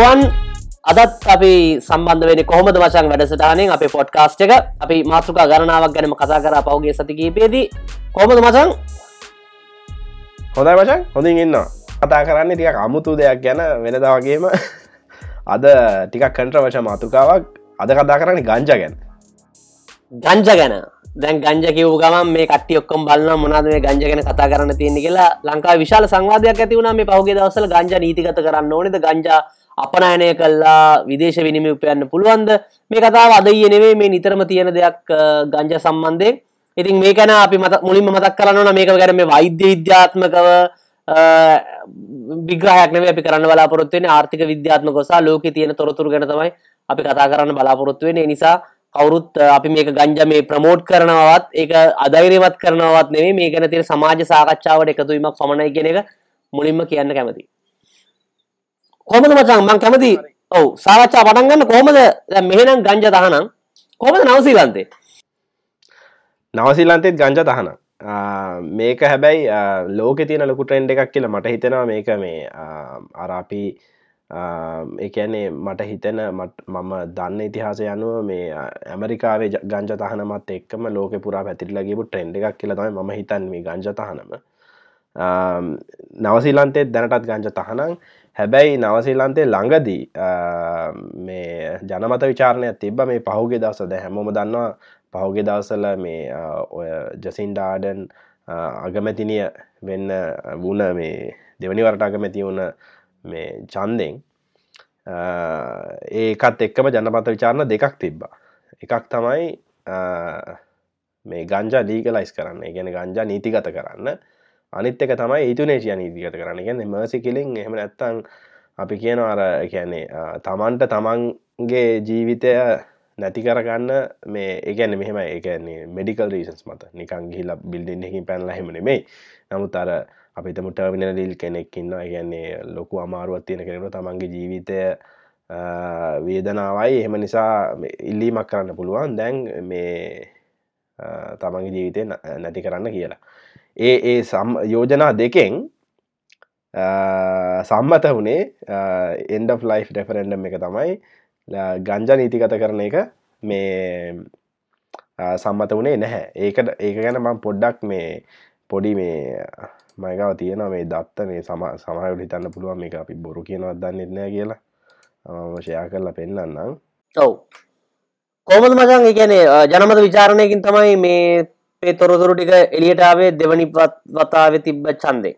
අයිබෝවන් අදත් අපි සම්බන්ධ වෙන කොහොමද වචන් වැඩසටානෙන් අපේ පොඩ්කාස්ට එක? අපි මාතෘකා ගණනාවක් ගැනම කතා කර පවගේ සතිකීපේදී කොහොමද මචන් හොඳයි වචන්. හොඳින් ඉන්න. කතා කරන්න ටික අමුතු දෙයක් ගැන වෙනදා වගේම. අද ටිකක් කන්ට්‍ර වච මාතෘකාවක්. අද කතා කරන්න ගංජ ගැන. ගංජ ගැන. දැන් ගංජ කිව් ගම මේ කට ඔක්කොම් බලන්න මොනාද මේ ගංජ ගැන කතා කරන්න තියෙන කියලා. ලංකා විශාල සංවාධයක් ඇති වුණ මේ පහුගේ දවසල ගංජ නීතිගත කරන්න ඕනෙද? ගංජා අපනයනය කල්ලා විදේශ විනිම උපයන්න පුළුවන්ද? මේ කතාව අදය නෙවේ මේ නිතරම තියෙන දෙයක් ගංජ සම්බන්ධය ඉතින් මේකන අපි මත මුලින්ම මතක් කරන්න මේක ගැන මේ වෛද්‍ය විද්‍යාත්මකව විග්‍රහයක් නෙවේ අපි කරන්න බලාපොරොත්තුවෙන ආර්ථික විද්‍යාත්ම කොසා ලෝක තියෙන තොරතුරු ගැන තමයි අපි කතා කරන්න බලාපොරොත්තුවෙන නිසා කවුරුත් අපි මේක ගංජ මේ ප්‍රමෝට් කරනවත් ඒක අදෛරවත් කරනවත් නෙවේ මේ ගැන තියෙන සමාජ සාකච්ඡාවට එකතුවීමක් සමනයි කියන එක මුලින්ම කියන්න කැමති කොමද මචන් මං කැමති. ඔව. සාකච්ඡා පටන්ගන්න කොහොමද? මෙහෙනම් ගංජ තහනම් කොමද නවසීලන්තේ? නවසිල්ලන්තෙත් ගංජ තහන මේක හැබැයි ලෝක තියන ලොකු ට්‍රෙන්ඩ් එකක් කියලා මට හිතෙනවා. මේක මේ අරාපි එකන්නේ මට හිතෙන මම දන්න ඉතිහාස යනුව මේ ඇමරිකාවේ ගංජ තහනමත් එක්කම ලෝක පුරා පැතිරලගේපු ට්‍රෙන්ඩ් එකක් කියලතම ම හිතන් මේ ගංජ තහනම නවසිල්ලන්තෙත් දැනටත් ගංජ තහනම්. හැබැයි නවසිල්ලන්තේ ළඟදී මේ ජනමත විචාරණයක් තිබ මේ පහුගේ දවසද හැමෝම දන්නවා පහුගේ දවසල මේ ඔය ජසින්ඩාඩන් අගමැතිනිය වෙන්න වුණ මේ දෙවනිවරට අගමැති වුණ මේ චන්දෙන් ඒකත් එක්කම ජනපත විචාරණ දෙකක් තිබ්බා. එකක් තමයි මේ ගංජා ලීගලයිස් කරන්න. ගැන ගංජා නීතිගත කරන්න. අනිත් එක තමයි ඒතුනේශය නීතිගත කරන්න. ගැන මර්සි කෙලින් එහම නැත්තං අපි කියන අර කියන්නේ තමන්ට තමන්ගේ ජීවිතය නැති කරගන්න මේ එකන මෙහෙම එකන්නේ මෙඩිකල් රීසන්ස් මත. නිකං ගිහිල බිල්ඩින් එකින් පැනල හෙමන මේ නමුත් අර අපිතම ටර්මිනල් ලිල් කෙනෙක්කින්න කියන්නේ ලොකු අමාරුවත් තියෙන කෙනෙට තමන්ගේ ජීවිතය වේදනාවයි එහෙම නිසා ඉල්ලීමක් කරන්න පුළුවන්. දැන් මේ තමන්ගේ ජීවිතය නැති කරන්න කියලා. ඒ ඒ සම් යෝජනා දෙකෙන් සම්මත වනේ එන්ඩ ලයි් ඩෙෆරෙන්ඩම් එක තමයි. ගංජ නීතිගත කරන එක මේ සම්මත වනේ නැහැ. ඒකට ඒක ගැන මම් පොඩ්ඩක් මේ පොඩි මේ මයගව තියෙන මේ දත්ත මේ සම සමහයට හිතන්න පුළුවන් මේ අපි බොරු කියනවත් දන්නෙත් නෑ කියලා. ෂයා කරලා පෙන්න්නම් ඔව්. කොමද මචන් එකන ජනමත විචාරණයකින් තමයි මේ අපේ තොරතුරු ටික එලියටාවේ දෙවනි වතාව තිබ්බ චන්දේ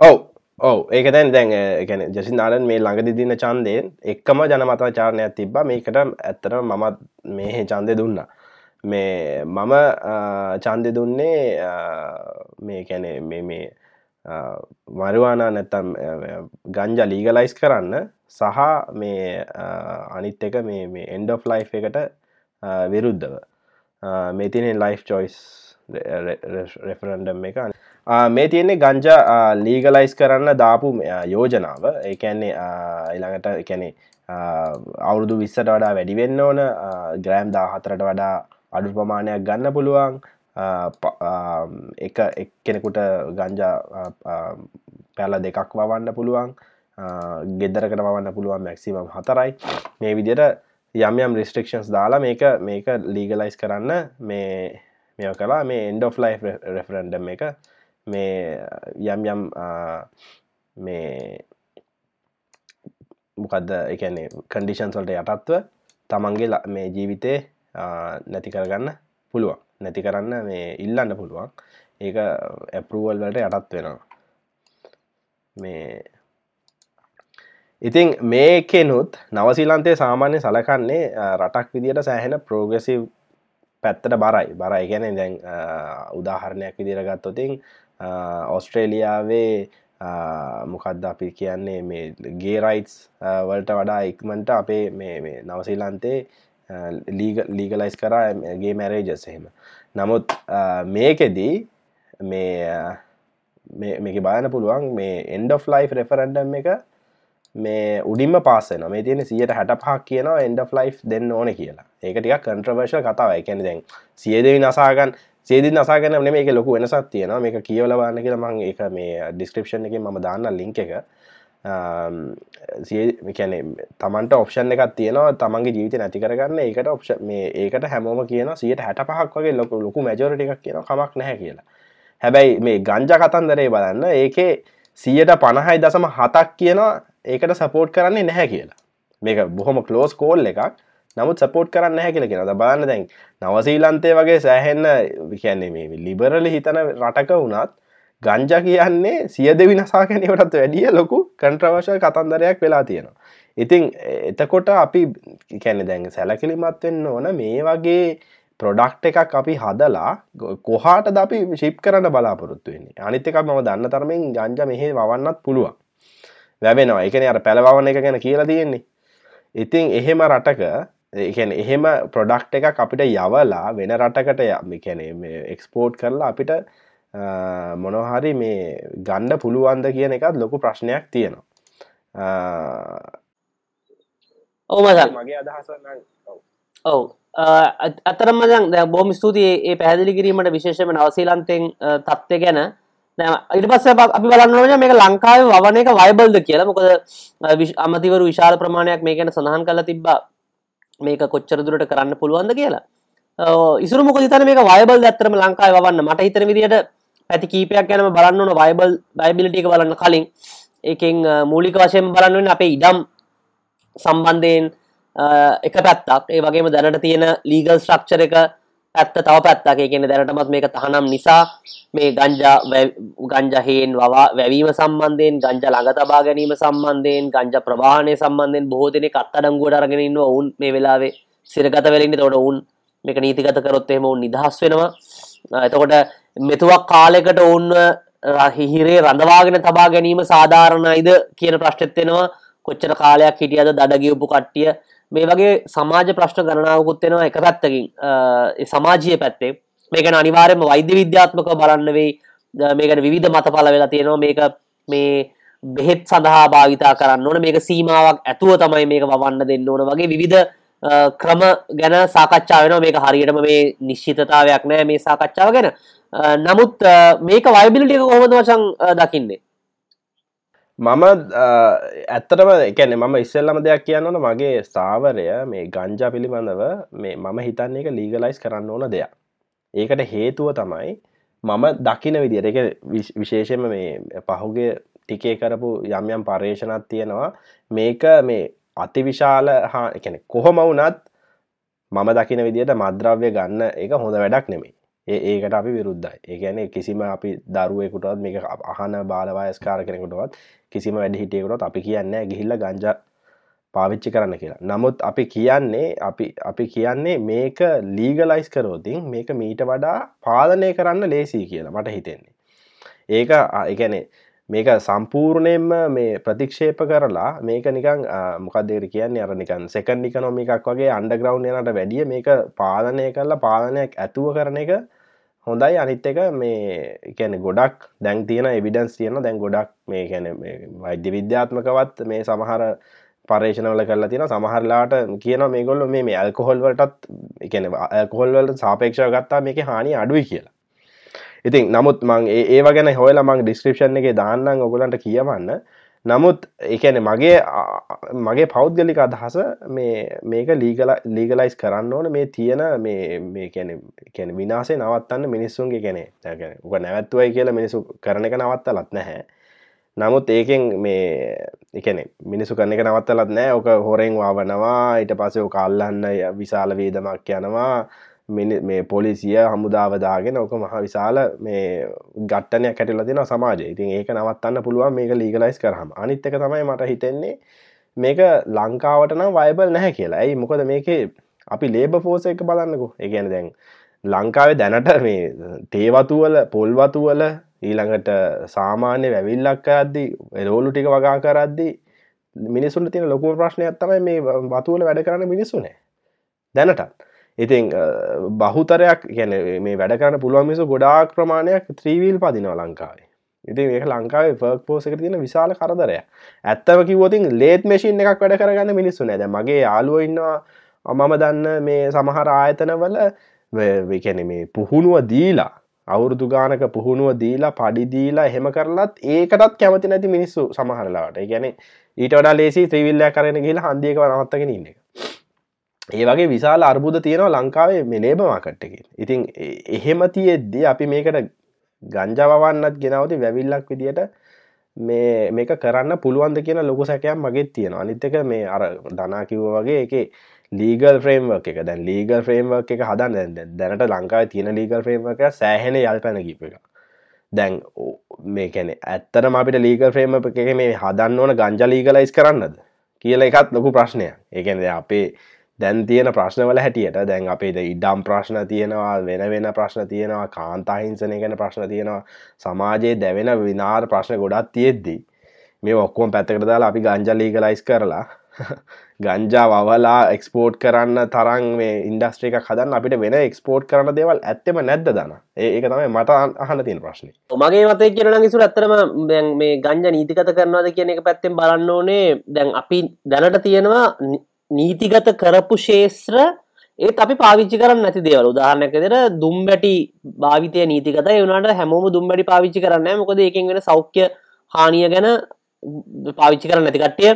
ඔව් ඔව. ඒක දැන් දැන් ගැන ජසිනාලන් මේ ළඟදි දින්න චන්දයෙන් එක්කම ජනමතා චාරණයක් තිබ්බ. මේකට ඇත්තට මමත් මේ චන්දය දුන්න. මේ මම චන්දය දුන්නේ මේ කැනෙ මේ මේ මරවානා නැත්තම් ගංජ ලීගලයිස් කරන්න සහ මේ අනිත් එක මේ එන්ඩ ලයි් එකට විරුද්ධව. මේ තියනෙ ලයිෆ් චොයිස් රෙෆරන්ඩම් එක. මේ තියන්නේ ගංජා ලීගලයිස් කරන්න දාපු යෝජනාව. ඒකැන්නේ ඉළඟට එකැනෙ අවුරුදු විස්සට වඩා වැඩිවෙන්න ඕන ග්‍රෑම් දා හතරට වඩා අඩු ප්‍රමාණයක් ගන්න පුළුවන්. එක එක් කෙනෙකුට ගංජා පැල දෙකක් වවන්න පුළුවන්. ගෙදරකට වන්න පුළුවන් මැක්සිමම් හතරයි. මේ විදියට යම් යම් රිස්ට්‍රක්ෂන්ස් දාලා මේක මේක ලීගලයිස් කරන්න මේ මෙ කලා මේ එන්ඩ of ලයි් රෙෆරන්ඩම් එක. මේ යම් යම් මේ මොකක්ද එකන්නේ කන්ඩිෂන් සොල්ට යටත්ව තමන්ගේ මේ ජීවිතය නැති කරගන්න පුළුවන්. නැති කරන්න මේ ඉල්ලන්න පුළුවන්. ඒක ඇපරුවල් වලට යටත් වෙනවා. මේ ඉතිං මේකෙනුත් නවසිලන්තේ සාමාන්‍ය සලකන්නේ රටක් විදිට සෑහෙන ප්‍රෝගසිව් පැත්තට බරයි. බරයි ගැන දැන් උදාහරණයක් විදිරගත්තොතින් ඔස්ට්‍රේලියාවේ මොකක්ද අපි කියන්නේ මේ ගේ රයිටස් වලට වඩා ඉක්මට අපේ මේ නවසිලන්තේ ලීගලයිස් කරා ගේ මැරේජස් එහෙම. නමුත් මේකෙදී මේ මේක බාන පුළුවන් මේ එන්ඩ of ලයි් රෙෆරන්ඩම් එක මේ උඩින්ම පාසන මේ තියෙන සියට හැට පහක් කියනවා එන්ඩ ෆ්ලයි් දෙන්න ඕන කියලා. ඒකටික කන්ට්‍රවර්ශ කතාව එකැන දැන් සියදවි නසාගන් සේදි නසාගන මේ එක ලොකු වෙනසක් තියෙන මේක කියවලවන්න කියලා මං එක මේ ඩිස්ක්‍රපෂන් එක ම දාන්න ලිංක එක. කැන තමන්ට ඔප්ෂන් එකක් තියෙනවා තමන්ගේ ජීවිත නැති කරගන්න. ඒකට ඔප්ෂ මේ ඒකට හැමෝම කියන සියට හැට පහක් වගේ ලොක ලොකු මැජෝරට එකක් කියන කමක් නැහැ කියලා. හැබැයි මේ ගංජ කතන්දරේ බලන්න ඒකේ සියට පණහයි දසම හතක් කියනවා. ඒකට සපෝට් කරන්නේ නැහැ කියලා. මේක බොහොම කලෝස් කෝල් එකක්. නමුත් සපෝට් කරන්න හැ කියල කියෙනද බලන්න දැන් නවසීලන්තේ වගේ සෑහෙන්න කියන්නේ මේ ලිබරලි හිතන රටක වුණත් ගංජ කියන්නේ සිය දෙවිනසා කැනීමටත් වැඩිය ලොකු කන්ට්‍රවශය කතන්දරයක් වෙලා තියෙනවා. ඉතිං එතකොට අපි කැනෙ දැන් සැලකිලිමත්වෙන්න ඕන මේ වගේ ප්‍රොඩක්් එකක් අපි හදලා කොහාට ද අපි ශිප් කරන්න බලාපොරොත්තු වෙන්නේ? අනිත් එකක් මම දන්න තරමින් ගංජ මෙහෙ වන්නත් පුළුවන්. වැැවෙනවා එකන අර පැළවන්න එක ගැන කියලා තියෙන්නේ. ඉතිං එහෙම රටක එකන එහෙම ප්‍රොඩක්් එක අපිට යවලා වෙන රටකට යම එක්ස්පෝට් කරලා අපිට මොනොහරි මේ ගණ්ඩ පුළුවන්ද කියන එකත් ලොකු ප්‍රශ්නයක් තියෙනවා. ඕමදන් මගේ අදහස ඔව්. අතරම දැ බොම ස්තුතියි ඒ පැදිලි කිරීමට විශේෂම නවසීලන්තෙන් තත්ත්ය ගැන ඉට පස්ස අපි බලන්නන මේක ලංකාව වන එක වයිබල්ද කියලා. මොකද අමතිවරු විශාල ප්‍රමාණයක් මේ ගැන සඳහන් කල තිබ්බා. මේක කොච්චර දුරට කරන්න පුළුවන්ද කියලා. ඉසුර මොක තන මේ වයිබල් ඇත්තරම ලංකායි වන්න මට හිතන විදිට පැති කීපයක් ගැනම බලන්න ඕන වයිබල් බයිබිලිටික බලන්න කලින්. එකෙන් මූලික වශයෙන් බලන්නුවෙන් අපේ ඉඩම් සම්බන්ධයෙන් එක පැත්තක්. ඒ වගේම දැනට තියෙන ලීගල් ස්ට්‍රක්චර එක පැත්ත තව පැත්තක්. කියන දැනටමත් මේක තහනම් නිසා මේ ගංජා ගංජහයෙන් වවා වැවීම සම්බන්ධයෙන් ගංජ ළඟ තබා ගැනීම සම්බන්ධයෙන් ගංජ ප්‍රවාණය සම්බන්ධයෙන් බොහෝ දෙනෙක් අත්අඩංගුවට අරගෙන ඉන්නවා. ඔවුන් මේ වෙලාවේ සිරගත වෙලින්නේ එතකොට ඔවුන් මේක නීතිගත කරොත් එහෙම ඔවුන් නිදහස් වෙනවා. එතකොට මෙතුවක් කාලෙකට ඔවුන්ව හිහිරේ රඳවාගෙන තබා ගැනීම සාධාරණයිද කියන ප්‍රශ්ටෙත්වෙනවා කොච්චර කාලයක් හිටියද දඩගියපු කට්ටිය මේ වගේ සමාජ ප්‍රශ්න ගණනාවකුත් වෙනවා එක පැත්තකින්. සමාජය පැත්තේ. මේකන අනිවාර්යම වෛද්‍ය විද්‍යාත්මක බලන්න වෙයි. මේකට විවිධ මතඵල වෙලා තියෙනවා. මේක මේ බෙහෙත් සඳහා භාවිතා කරන්න ඕන. මේක සීමාවක් ඇතුව තමයි මේක වවන්න දෙන්න ඕන වගේ විවිධ ක්‍රම ගැන සාකච්ඡා වෙන මේක හරියටම මේ නිශ්චිතතාවයක් නෑ මේ සාකච්ඡාව ගැන. නමුත් මේක වයිබිලිටික කොහොමද වශන් දකින්නේ? මම ඇත්තටම එකන මම ඉස්සල්ලම දෙයක් කියන්නවන මගේ ස්ථාවරය මේ ගංජා පිළිබඳව මේ මම හිතන්නේ එක ලීගලයිස් කරන්න ඕන දෙයක්. ඒකට හේතුව තමයි මම දකින විදිර එක විශේෂම මේ පහුගේ ටිකේ කරපු යම් යම් පර්යේෂණත් තියෙනවා මේක මේ අතිවිශාල හා එකන කොහොම වුනත් මම දකින විදියට මද්‍රව්‍ය ගන්න එක හොඳ වැඩක් නෙමේ ඒ ඒකට අපි විරුද්ධයි. ඒගැන කිසිම අපි දරුවෙකුටත් මේක අහන බාලවායස්කාර කෙනෙකුටවත් කිසිම වැඩ හිටියකුටත් අපි කියන්න ගිහිල්ල ගංජ පාවිච්චි කරන්න කියලා. නමුත් අපි කියන්නේ අපි අපි කියන්නේ මේක ලීගලයිස් කරෝතින් මේක මීට වඩා පාලනය කරන්න ලේසි කියලා මට හිතෙන්නේ. ඒක එකනේ මේක සම්පූර්ණයෙන්ම මේ ප්‍රතික්ෂේප කරලා මේක නිකං මොකක්දේර කියන්නේ? අර නිකන් සෙකන් නිකනොමිකක් වගේ අන්ඩග්‍රවන්් යනට වැඩිය මේක පාලනය කරලා පාලනයක් ඇතුව කරන එක හොඳයි. අනිත් එක මේ කැන ගොඩක් දැන් තියෙන එවිඩන්ස් තියෙන දැන් ගොඩක් මේ කැන වෛද්‍ය විද්‍යාත්මකවත් මේ සමහර පර්ේෂණවල කරලා තියෙන සමහරලාට කියන මේගොල්ල මේ ඇල්කොහොල්වලටත් එකන ඇල්කොහොල්වලට සාපේක්ෂව ගත්තා මේක හානි අඩුයි කියලා. ඉතින් නමුත් මං ඒ ගැන හොල මං ඩිස්ක්‍රපෂන් එක දාන්නම්. ඔගොලන්ට කියවන්න. නමුත් එකන මගේ මගේ පෞද්ගලික අදහස මේ මේක ලීගල ලීගලයිස් කරන්න ඕන. මේ තියෙන මේ කැන විනාසේ නවත්තන්න මිනිස්සුන්ගේ කැනෙ ගැන උක නැවත්තුවයි කියලා මිනිසු කරන එක නවත්තලත් නැහැ. නමුත් ඒකෙන් මේ එකන මිනිසු කරන එක නවත්තලත් නෑ ඕක හොරෙන් වාවනවා. ඊට පසේ කාල්ලන්න විශාල වේදමක් යනවා. මේ පොලිසිය හමුදාවදාගෙන ඕක මහ විශාල මේ ගට්ටනයක් කැටල තින සමාජය. ඉතින් ඒක නවත්තන්න පුළුවන් මේක ලීගලයිස් කරහම අනිත්තක තමයි මට හිතෙන්නේ මේක ලංකාවට නම් වයිබල් නැහැ කියලා. ඇයි? මොකද මේක අපි ලේබ ෆෝස එක බලන්නකු. එකන දැන් ලංකාවේ දැනට මේ තේවතුවල පොල්වතුවල ඊළඟට සාමාන්‍ය වැවිල්ලක් අද්දි එරෝලු ටික වගා කරද්දි මිනිසුන්ට තියෙන ලොකු ප්‍රශ්නයක් තමයි මේ වතුවල වැඩ කරන්න මිනිස්සුනේ දැනටත්. ඉතින් බහුතරයක් ගැන මේ වැඩ කරන්න පුළුවන් මිසු ගොඩාක් ප්‍රමාණයක් ත්‍රීවීල් පදිනවා ලංකාවේ. ඉතින් ඒක ලංකාවේ ෆර්ක් පෝසක තියෙන විශාල කරදරය ඇත්තම කිවතින් ලේත් මශීන් එකක් වැඩ කරගන්න මිනිස්සු නැද මගේ යාලුව ඉන්නවා. අමම දන්න මේ සමහර ආයතනවල විකැන මේ පුහුණුව දීලා අවුරුදු ගානක පුහුණුව දීලා පඩිදීලා එහෙම කරලත් ඒකටත් කැමති නැති මිනිස්සු සමහරලාට ගැන ඊට වඩා ලේසි ත්‍රීවිල්ල කරන කියලා හන්දියක නවත්තගෙන ඉන්න එක. ඒ වගේ විශාල අර්බුද තියෙනවා ලංකාවේ මේ ලේබමාකට්ටකින් ඉතින් එහෙම තියෙද්දී අපි මේකට ගංජවන්නත් ගෙනවති වැවිල්ලක් විදියට මේ මේක කරන්න පුළුවන්ද කියන ලොකු සැකයක් මගේ තියෙන අනිත්තක මේ අර දනා කිව්ව වගේ එක ලීගල් ෆ්‍රේම්වක් එක. දැන් ලීගල් ෆ්‍රේම්වක් එක හදන්න. දැනට ලංකාව තියෙන ලීගල් ෆ්‍රේම් එක සෑහෙන යල් පැන කිප එක දැන් මේ කැනෙ ඇත්තට අපිට ලීගල් ෆ්‍රේම් එක මේ හදන්න ඕන ගංජ ලීගලයිස් කරන්නද? කියල එකත් ලොකු ප්‍රශ්නය ඒකැනද අපේ දැන් තියෙන ප්‍රශ්නවල හැටියට දැන් අපේද ඉඩම් ප්‍රශ්න තියෙනවා වෙන වෙන ප්‍රශ්න තියෙනවා කාන්තාහිංසනය ගැන ප්‍රශ්න තියෙනවා සමාජයේ දැවෙන විනාර ප්‍රශ්න ගොඩත් තියෙද්දී මේ ඔක්කෝම් පැත්තකට දාලා අපි ගංජලීගලයිස් කරලා ගංජා වවලා එක්ස්පෝට් කරන්න තරන් මේ ඉන්ඩස්ට්‍රික හදන්න අපිට වෙන එක්ස්පෝට් කරන දේවල් ඇත්තම නැද්ද දන? ඒක තමයි මට අහන්න තියෙන ප්‍රශ්නය මගේ මතය කියන ගිසුර ඇත්තරම දැන් මේ ගංජ නීතිකත කරනවාද කියන එක පැත්තෙන් බලන්න ඕනේ. දැන් අපි දැනට තියෙනවා නීතිගත කරපු ශේත්‍ර ඒත් අපි පාවිච්චි කරන්න නැති දේවල්. උදාහරණයකදර දුම්බැටි භාවිතය නීතිකත වුණට හැමෝම දුම්බැටි පාවිච්චි කරන්න මොකද එකෙන් වෙන සෞඛ්‍ය හානිය ගැන පාවිච්චි කරන්න නැතිකට්ටිය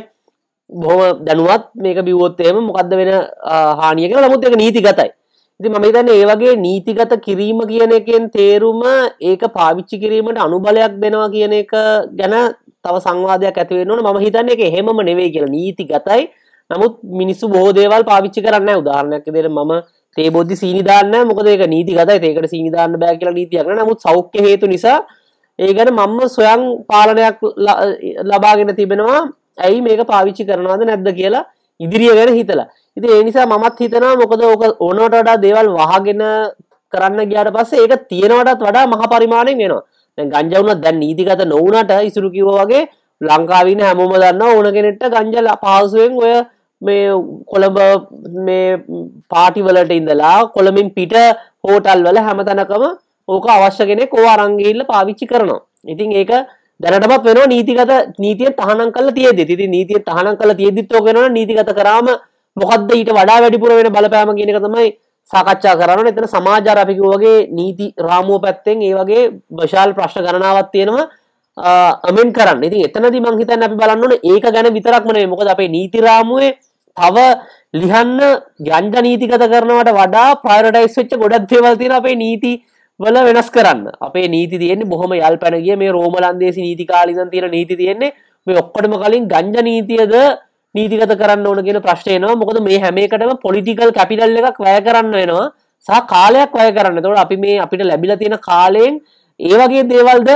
බොහොම දැනුවත් මේක බිවොත්තේම මොකක්ද වෙන හානිය කියලා. නමුත් එක නීතිගතයි. ඉති මම තන්න ඒ වගේ නීතිගත කිරීම කියන එකෙන් තේරුම ඒක පාවිච්චි කිරීමට අනුබලයක් දෙනවා කියන එක ගැන තව සංවාදයක් ඇතිවෙන්නවන ම හිතන්න එක හෙම නෙවේ කියලා. නීති ගතයි නමුත් මිනිස්සු බෝදේවල් පාවිච්චි කරන්න උදාහරණයක් දෙර ම තේබොද්ධ සීනිදාන්න මොකද ඒක නීති ගතයි. ඒකට සීනිදාන්න බෑ කියලා නීතියක් නමුත් සෞඛ්‍ය හේතු නිසා ඒ ගැන මම්ම සොයන් පාලනයක් ලබාගෙන තිබෙනවා. ඇයි මේක පාවිච්චි කරනවාද නැද්ද කියලා ඉදිරිය ගැන හිතලා. ඉති ඒ නිසා මමත් හිතනවා මොකද ඕක ඕනට වඩා දේවල් වහගෙන කරන්න ගියාට පස්සේ ඒක තියෙනවටත් වඩා මහ පරිමාණයෙන් වෙනවා දැන් ගංජා දැන් නීතිගත නොවුනට ඉසුරු කිව්වා වගේ ලංකාවින හැමෝම දන්න ඕන කෙනෙට්ට ගංජල පහසුවෙන් ඔය මේ කොළඹ මේ පාටිවලට ඉඳලා කොළමින් පිට හෝටල් වල හැමතැනකම ඕක අවශ්‍ය කෙනෙක් ඕ අරංගිල්ල පාවිච්චි කරනවා. ඉතින් ඒක දැනටමත් වෙන නීතිගත නීතිය තහනම් කල තියද ති නීතිය තහනම් කල තියදිත්තෝ කෙන නීතිගත කරාම මොකක්ද ඊට වඩා වැඩිපුර වෙන බලපෑම කියනක තමයි සාකච්ඡා කරන්න. එතන සමාජාර අපික වගේ නීති රාමුව පැත්තෙන් ඒ වගේ බශාල් ප්‍රශ්න ගණනාවත් තියෙනවා අමෙන් කරන්න. ඉති එතනදි මංහිතන් අපි බලන්නන ඒක ගැන විතරක්මනේ මොකද අපේ නීතිරාමුවේ තව ලිහන්න ගංජ නීතිගත කරනවට වඩා ප්‍රයිරටයිස් වෙච්ච ගොඩක් දේවල් තියෙන අපේ නීති වල වෙනස් කරන්න. අපේ නීති තියෙන්නේ බොහොම යල් පැනගිය මේ රෝමලන්දේසි නීති කාලිදන් තියෙන නීති තියෙන්නේ මේ ඔක්කොටම කලින් ගංජ නීතියද නීතිගත කරන්න ඕන කියන ප්‍රශ්නයනවා මොකද මේ හැමේකටම පොලිටිකල් කැපිටල් එකක් වැය කරන්න වෙනවා. සහ කාලයක් වැය කරන්න. තොට අපි මේ අපිට ලැබිල තියෙන කාලයෙන් ඒ වගේ දේවල්ද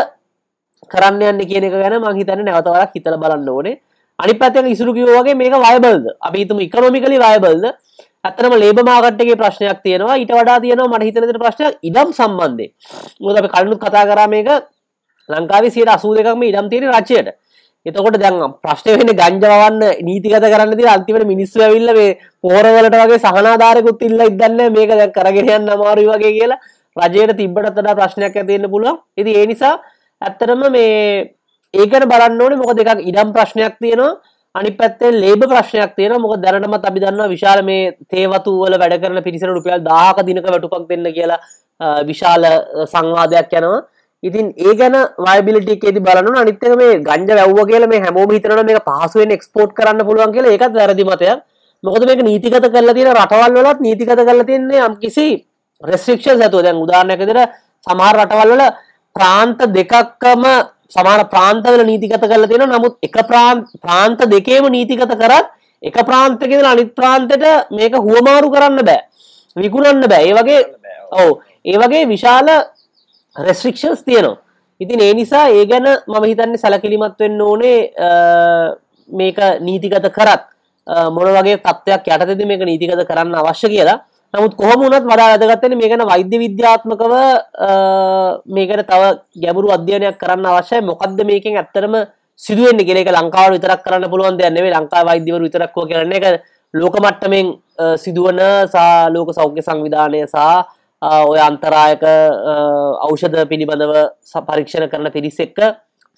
කරන්න යන්න කියන එක ගැන මහිතන නැවතවරක් හිතල බලන්න ඕනේ. අනි පැත්තක ඉසුරු කිවෝගේ මේක වයබල්ද අපි හිතම ඉකනොමිකලි වයබල්ද ඇතරම ලේබ මාගට්ටගේ ප්‍රශ්නයක් තියෙනවා. ඊට වඩා තියෙනවා මට හිතනට ප්‍රශ්නයක් ඉඩම් සම්බන්ධය මොද අපි කලනුත් කතා කරා මේක ලංකාවේ සියට අසූ දෙකම ඉඩම් තියෙන රච්චයට එතකොට දැන් ප්‍රශ්නය වෙන ගංජවන්න නීතිගත කරන්න ති අන්තිමට මිනිස්සු ඇවිල්ල මේ පෝරවලට වගේ සහනාධාරකුත් ඉල්ල ඉදන්න මේක දැන් කරගෙනයන්න අමාරු වගේ කියලා රජයට තිබ්බට තඩා ප්‍රශ්නයක් ඇතියෙන්න්න පුළුවන්. ඉති ඒ නිසා ඇත්තරම මේ ඒකට බලන්න ඕනේ මොක දෙකක් ඉඩම් ප්‍රශ්නයක් තියෙනවා. අනි පැත්තේ ලේබ ප්‍රශ්නයක් තියෙන මොක දැනටමත් අපි දන්න විශාල මේ තේවතු වල වැඩ කරන පිරිසර රුපියල් දාහක දිනක වැටුපක් දෙන්න කියලා විශාල සංවාදයක් යනවා. ඉතින් ඒ ගැන වයිබිලිටික් ඇති බලන අනිත්තක මේ ගංජ වැව්ව කියල මේ හැමෝම හිතරන මේ පහසුවෙන් එක්ස්පෝට් කරන්න පුළුවන් කියලා. ඒකත් වැරදි මතයක්. මොකද මේක නීතිගත කරලා තියෙන රටවල් වලත් නීතිගත කරලා තියන්නේ යම් කිසි රෙස්ට්‍රික්ෂන් ඇතුව දැන් උදාහරණයකදර සමහර රටවල් වල ප්‍රාන්ත දෙකක්කම සමාන ප්‍රාන්තවල නීතිගත කරලා තියෙන නමුත් එක ප්‍රාන්ත දෙකේම නීතිගත කරත් එක ප්‍රාන්තකෙද අනිත් ප්‍රාන්තට මේක හුවමාරු කරන්න බෑ. විකුණන්න බෑ. ඒ වගේ ඔවු. ඒ වගේ විශාල රෙස්ට්‍රික්ෂන්ස් තියෙනවා. ඉතින් ඒ නිසා ඒ ගැන මම හිතන්නේ සැලකිලිමත් වෙන්න ඕනේ මේක නීතිගත කරත්. මොන වගේ තත්ත්වයක් යටතද මේක නීතිගත කරන්න අවශ්‍ය කියලා නමුත් කොහොම වුණත් වඩා වැදගත්තෙන මේකන වෛද්‍ය විද්‍යාත්මකව මේකට තව ගැඹුරු අධ්‍යයනයක් කරන්න අවශ්‍යයි. මොකක්ද මේකෙන් ඇත්තරම සිදුවෙන් කෙනෙක ලංකාව විතරක් කරන්න පුළුවන් දෙයන්නෙේ ලංකා වෛද්‍යවරු විතරක්කෝ කරන එක ලෝක මට්ටමෙන් සිදුවන සා ලෝක සෞඛ්‍ය සංවිධානය සහ ඔය අන්තරායක ඖෂධ පිළිබඳව පරීක්ෂණ කරන පිරිස් එක්ක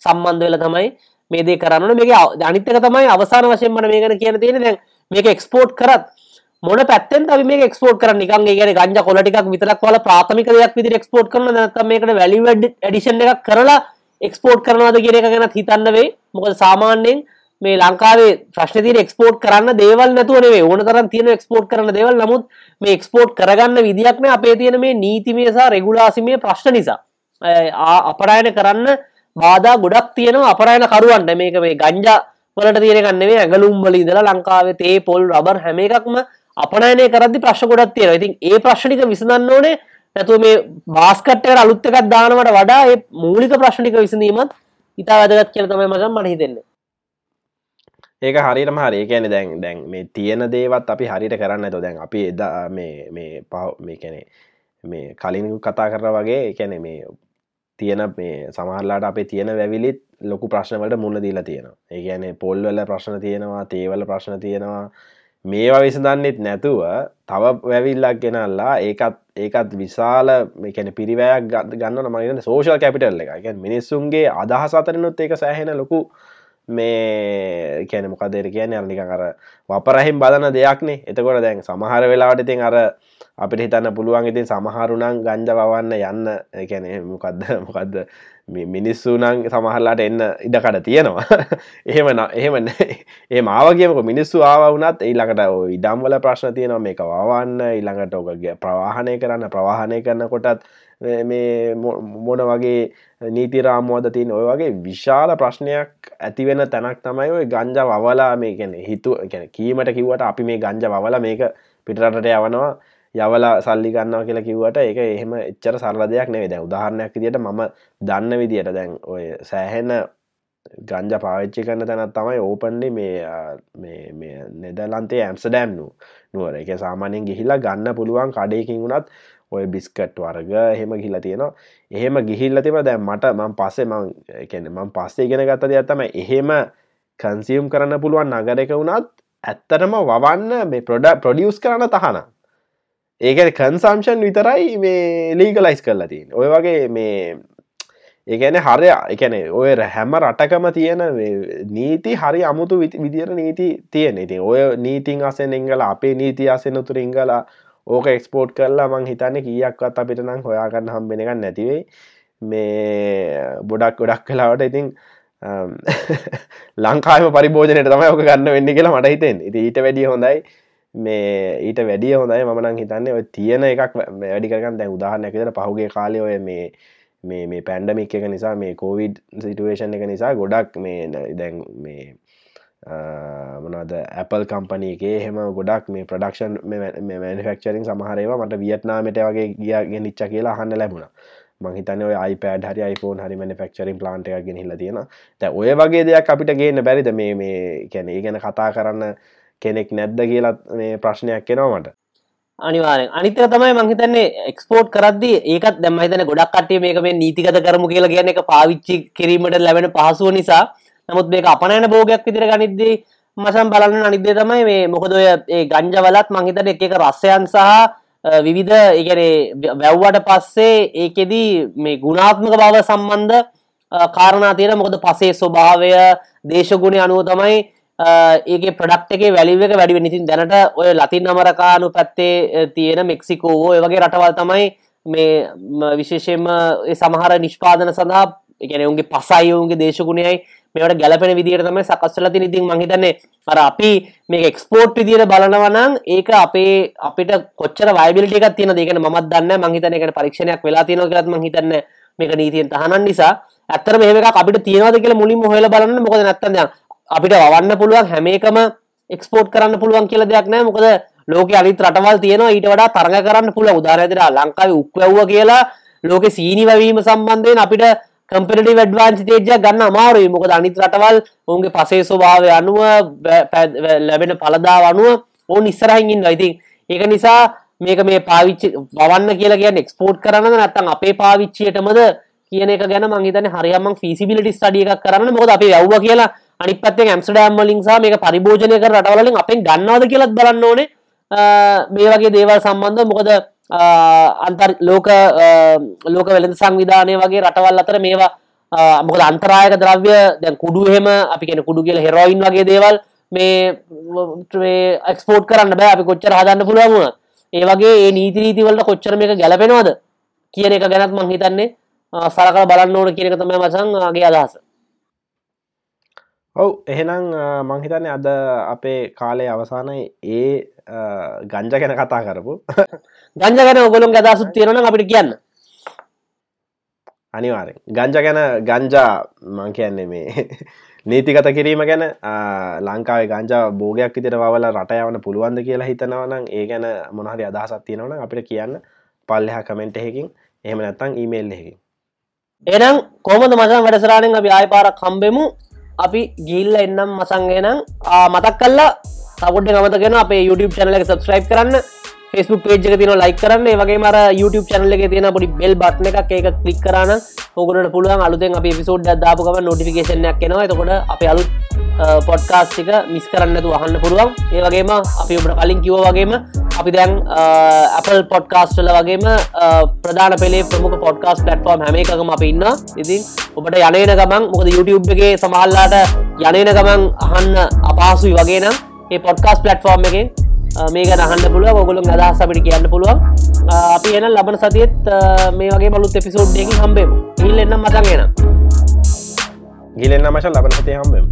සම්බන්ධ වෙල තමයි මේදේ කරන්න. මේක අනිත්තක තමයි අවසාන වශයෙන් මන මේකන කියන තියෙන දැන් මේක එක්ස්පෝට් කරත් මොන පැත්තෙන් අපි මේ එක්ස්පෝර්ට් කරන්න? නිකන් ඒ කියන්නේ ගංජා කොළ ටිකක් විතරක් වල ප්‍රාථමික දෙයක් විදිහට එක්ස්පෝර්ට් කරනවා නැත්නම් මේකට වැලියු ඇඩිෂන් එකක් කරලා එක්ස්පෝර්ට් කරනවාද කියන එක ගැන හිතන්න වෙයි. මොකද සාමාන්‍යයෙන් මේ ලංකාවේ ප්‍රශ්න තියෙන එක්ස්පෝර්ට් කරන්න දේවල් නැතුව නෙවෙයි. ඕන තරම් තියෙන එක්ස්පෝර්ට් කරන්න දේවල්. නමුත් මේ එක්ස්පෝර්ට් කරගන්න විදියක් නෑ. අපේ තියෙන මේ නීතිමය සහ රෙගුලාසිමය ප්‍රශ්න නිසා. අපරායන කරන්න බාධා ගොඩක් තියෙනවා අපරායන කරුවන්ට. මේක මේ ගංජා වලට තියෙන එකක් නෙවෙයි. ඇඟලුම් වල ඉඳලා ලංකාවේ තේ පොල් රබර් හැම එකක්ම අපනයනය කරද්දි ප්‍රශ්න ගොඩක් තියෙනවා. ඉතින් ඒ ප්‍රශ්න ටික විසඳන්න ඕනේ නැතුව මේ බාස්කට් එකට අලුත් එකක් දානවට වඩා ඒ මූලික ප්‍රශ්න ටික විසඳීමත් ඉතා වැදගත් කියලා තමයි මට මට හිතෙන්නේ. ඒක හරිටම හරි කියන දැන් දැන් මේ තියෙන දේවත් අපි හරිට කරන්න ඇත දැන් අපි එදා මේ මේ පව මේ කැනෙ මේ කලින් කතා කර වගේ කැනෙ මේ තියෙන මේ සමහරලාට අපේ තියෙන වැවිලිත් ලොකු ප්‍රශ්නවලට මුණ දීලා තියෙනවා ඒ ගැන පොල්වල ප්‍රශ්න තියෙනවා තේවල ප්‍රශ්න තියෙනවා මේවා විසඳන්නෙත් නැතුව තව වැවිල්ලක් ගෙනල්ලා ඒකත් ඒකත් විශාල මේකැන පිරිවෑයක් ගන්න මගන සෝෂල් කැපිටල් එක එක මිනිස්සුන්ගේ අදහස් අතරනුත් ඒක සෑහෙන ලොකු මේ කැන මොකදර කියන අරනික අර වපරහිම් බලන දෙයක්නේ. එතකොට දැන් සමහර වෙලාවට ඉතින් අර අපිට හිතන්න පුළුවන් ඉතින් සමහරුණං ගංජ වවන්න යන්න. කැනෙ මොකක්ද මොකක්ද මිනිස්සුනං සමහරලාට එන්න ඉඩකඩ තියෙනවා. එහෙම එහෙම ඒ මාව කියමක. මිනිස්සු ආව වනත් ඊළඟට ඉඩම්වල ප්‍රශ්න තියෙනවා. මේක වවන්න ඊළඟට ඕකගේ ප්‍රවාහනය කරන්න ප්‍රවාහනය කරන්න කොටත් මේ මොන වගේ නීතිරාමුවද තින් ඔය වගේ විශාල ප්‍රශ්නයක් ඇතිවෙන තැනක් තමයි ඔය ගංජ වවලා මේ ගැන හිතු ගැන කීමට කිව්වට අපි මේ ගංජ වවල මේක පිටරටට යවනවා. යවලා සල්ලි ගන්නවා කියලා කිව්වට ඒක එහෙම එච්චර සරල දෙයක් නෙවෙයි. දැන් උදාහරණයක් විදිහට මම දන්න විදිහට දැන් ඔය සෑහෙන ගංජ පාවිච්චි කරන තැනත් තමයි ඕපන්ලි මේ මේ නෙදලන්තේ ඇම්සඩෑම් නු නුවර. එක සාමානයෙන් ගිහිලා ගන්න පුළුවන් කඩයකින් වුණත් ඔය බිස්කට් වර්ග එහෙම ගිහිලා තියෙනවා. එහෙම ගිහිල්ල තිබ දැන් මට මං පස්සේ මං එකන මං පස්සේ ඉගෙන ගත්ත දෙයක් තම එහෙම කන්සියම් කරන්න පුළුවන් නගරක වුණත් ඇත්තටම වවන්න මේ ප්‍රොඩ ප්‍රඩියස් කරන්න තහන ඒකන කන්සම්ෂන් විතරයි මේ ලීගලයිස් කරලා තින් ඔය වගේ මේ ඒගැන හරය එකන ඔය හැම රටකම තියෙන නීති හරි අමුතු විදිර නීති තියෙන ඉති ඔය නීතින් අසෙන් එංගල අපේ නීති අසෙන තුර ඉංගලා ඕක එක්ස්පෝට් කරලා මං හිතන්න කියක්වත් අපිට නම් හොයාගන්න හම්බෙන එකක් නැතිවෙයි මේ බොඩක් ගොඩක් කලාවට ඉතින් ලංකාම පරිභෝජනයට තමයි ඕක ගන්න වෙන්න කියලා මට හිතෙන් ඉති ඊට වැඩිය හොඳයි. මේ ඊට වැඩිය හොඳයි මනං හිතන්නේ ඔය තියෙන එකක් වැඩිකරගන්න දැන් උදාහරණයකතට පහුගේ කාලය ඔය මේ මේ මේ පැන්ඩමික් එක නිසා මේ කෝවිඩ් සිටුවේෂන් එක නිසා ගොඩක් මේ දැන් මේ මනද Apple කම්පනයගේ හෙම ගොඩක් මේ ප්‍රඩක්ෂන් මනිෆක්චරින් සමහරේවා මට වියට්නාමට වගේ ගියගෙන නිච්ච කියලා හන්න ලැබුණ. මහිතන iPad හරි iPhone හරි මනිෆක්චරින් ප්ලාන්ට එකක් ගෙන හිල තියෙන තැ ඔය වගේ දෙයක් අපිට ගේන්න බැරිද? මේ මේ කැන ඒ ගැන කතා කරන්න කෙනෙක් නැද්ද කියලත් මේ ප්‍රශ්නයක් කෙනවාමට අනිවාරෙන් අනිතක තමයි මංහිතන්නේ එක්ස්පෝර්ට් කරද්දි ඒකත් දැම හිතන ගොඩක් කටේ මේක මේ නීතිගත කරමු කියලා කියන එක පාවිච්චි කිරීමට ලැබෙන පහසුව නිසා. නමුත් මේක අපනෑන භෝගයක් විදිර ගනිද්දී මසම් බලන්න අනිදේ තමයි මේ මොකද ඔය ඒ ගංජවලත් මංහිතට එක එක රස්සයන් සහ විවිධ ඒගැන වැව්වට පස්සේ ඒකෙදී මේ ගුණාත්මක බව සම්බන්ධ කාරණා තියෙන මොකද පසේ ස්වභාවය දේශගුණය අනුව තමයි ඒක ප්‍රඩක්් එක වැලිව එක වැඩි නිතින් දැනට ඔය ලතින් අමරකානු පැත්තේ තියෙන මෙක්සිකෝෝ ඒවගේ රටවල් තමයි මේ විශේෂයෙන්ම සමහර නිෂ්පාදන සඳහා එකන උන්ගේ පසයිවුන්ගේ දේශගුණයයි මේට ගැලපෙන විදිට තමයි සකස්සල ති ඉතින් මහිතන්නේ අර අපි මේ එක්ස්පෝට් විදියට බලනවනම් ඒක අපේ අපිට කොච්චර වයිබිලිට එකක් තියෙන දෙකන මත් දන්න මහිතන එකට පරීක්ෂණයක් වෙලා තියෙන කරත් මහිතන්න මේක නීතියෙන් තහනන් නිසා. ඇත්තර මේක අපිට තියෙනවද කියලා මුලින්ම හොයලා බලන්න මොකද නැත්තම් දැන් අපිට වවන්න පුළුවන් හැම එකම එක්ස්පෝර්ට් කරන්න පුළුවන් කියලා දෙයක් නැහැ මොකද ලෝකෙ අනිත් රටවල් තියෙනවා. ඊට වඩා තරඟ කරන්න පුළුවන්. උදාහරණයක් ලංකාවේ උක්වැව්ව කියලා ලෝකෙ සීනි වැවීම සම්බන්ධයෙන් අපිට කම්පිටටිව් ඇඩ්වාන්ටේජ් එකක් ගන්න අමාරුයි. මොකද අනිත් රටවල් ඔවුන්ගේ පසේ ස්වභාවය අනුව ලැබෙන පළදාව අනුව ඔවුන් ඉස්සරහින් ඉන්නවා. ඉතින් ඒක නිසා මේක මේ පාවිච්චි වවන්න කියලා කියන්නේ එක්ස්පෝර්ට් කරන්නද නැත්නම් අපේ පාවිච්චියටමද කියන එක ගැන මං හිතන්නේ හරියම ෆීසිබිලිටි ස්ටඩි එකක් කරන්න. මොකද අපි යවුවා කියලා අනිත් පැත්තෙන් ඇම්ස්ටර්ඩෑම් වලින් සහ මේක පරිභෝජනය කර රටවල් වලින් අපෙන් ගන්නවද කියලාත් බලන්න ඕනේ. මේ වගේ දේවල් සම්බන්ධව මොකද අන්තර් ලෝක ලෝක වෙළඳ සංවිධානය වගේ රටවල් අතර මේවා මොකද අන්තරායක ද්‍රව්‍ය දැන් කුඩු එහෙම අපි කියන කුඩු කියලා හෙරෝයින් වගේ දේවල් මේ එක්ස්පෝට් කරන්න බෑ. අපි කොච්චර හදන්න පුළුවන් වුණත්. ඒ වගේ ඒ නීති රීතිවලට කොච්චර මේක ගැලපෙනවද කියන එක ගැනත් මං හිතන්නේ සරකල බලන්න ඕන කියන එක තමයි මසන්ගේ අදහස. ඔව් එහෙනම් මංහිතන්නේ අද අපේ කාලය අවසානයි ඒ ගංජ ගැන කතා කරපු. ගංජ ගැන ඔගොලුන් අදසුත් තියෙනන අපිට කියන්න. අනිවාරෙන් ගංජ ගැන ගංජා මං කියන්නේ මේ නීතිගත කිරීම ගැන ලංකාව ගංජා බෝගයක් විතර වල රටයවන පුළුවන්ද කියලා හිතනවනම් ඒ ගැන මොනහරි අදහසත් තියෙනවන අපිට කියන්න. පල්ලෙහ කමෙන්ට් එකකින්. එහෙම නැත්තං ඊමේල් එකකින්. එනම් කොමද මසන් වැඩසරාණෙන් අපි ආය පාරක් කම්බෙමු අපි ගිල්ල එන්නම් මසන්ගෙනම් මතක් කල්ලා සපොට් ගමතගෙන අපේ YouTube චැනල එක සබස්ක්‍රයිබ් කරන්න. ෆෙස්බුක් පේජ් එක තින ලයි කරන්න. වගේ මර YouTube චැනල එක තියෙන පොඩි බෙල් බට්න එකක්. ඒක කලික් කරන්න ඔගුලට පුළුවන් අලුතෙන් අප පිසෝඩ් දාපුකම නොටිෆිකේෂනයක් එනවා. එතකොට අප අලුත් පොඩ්කාස්ටික මිස් කරන්නතු අහන්න පුළුවන්. ඒ වගේම අපි ඔබට කලින් කිව වගේම අපි දැන් Apple පොඩ්කාස්ටල වගේම ප්‍රධාන පෙලේ ප්‍රමුඛ පොඩ්කාස් පලට්ෆෝර්ම් හැම එකම අප ඉන්න ඉතින් ඔබට යනේන ගමන් මොකද YouTube එකේ සමහල්ලාට යනේන ගමන් අහන්න අපහසුයි වගේ නම් ඒ පොඩ්කාස් පලට්ෆෝර්ම් එකෙන් මේ ගැන අහන්න පුළුව ඔගොලු අදහස් අපිට කියන්න පුළුවන්. අපි එන ලබන සතියත් මේ වගේ බලුත් එපිසෝඩ්ඩයකින් හම්බෙමු. ඉල්ල එන්නම් මතන් එන ගිලෙන්න්න මශ ලබන සතය හම්බෙම.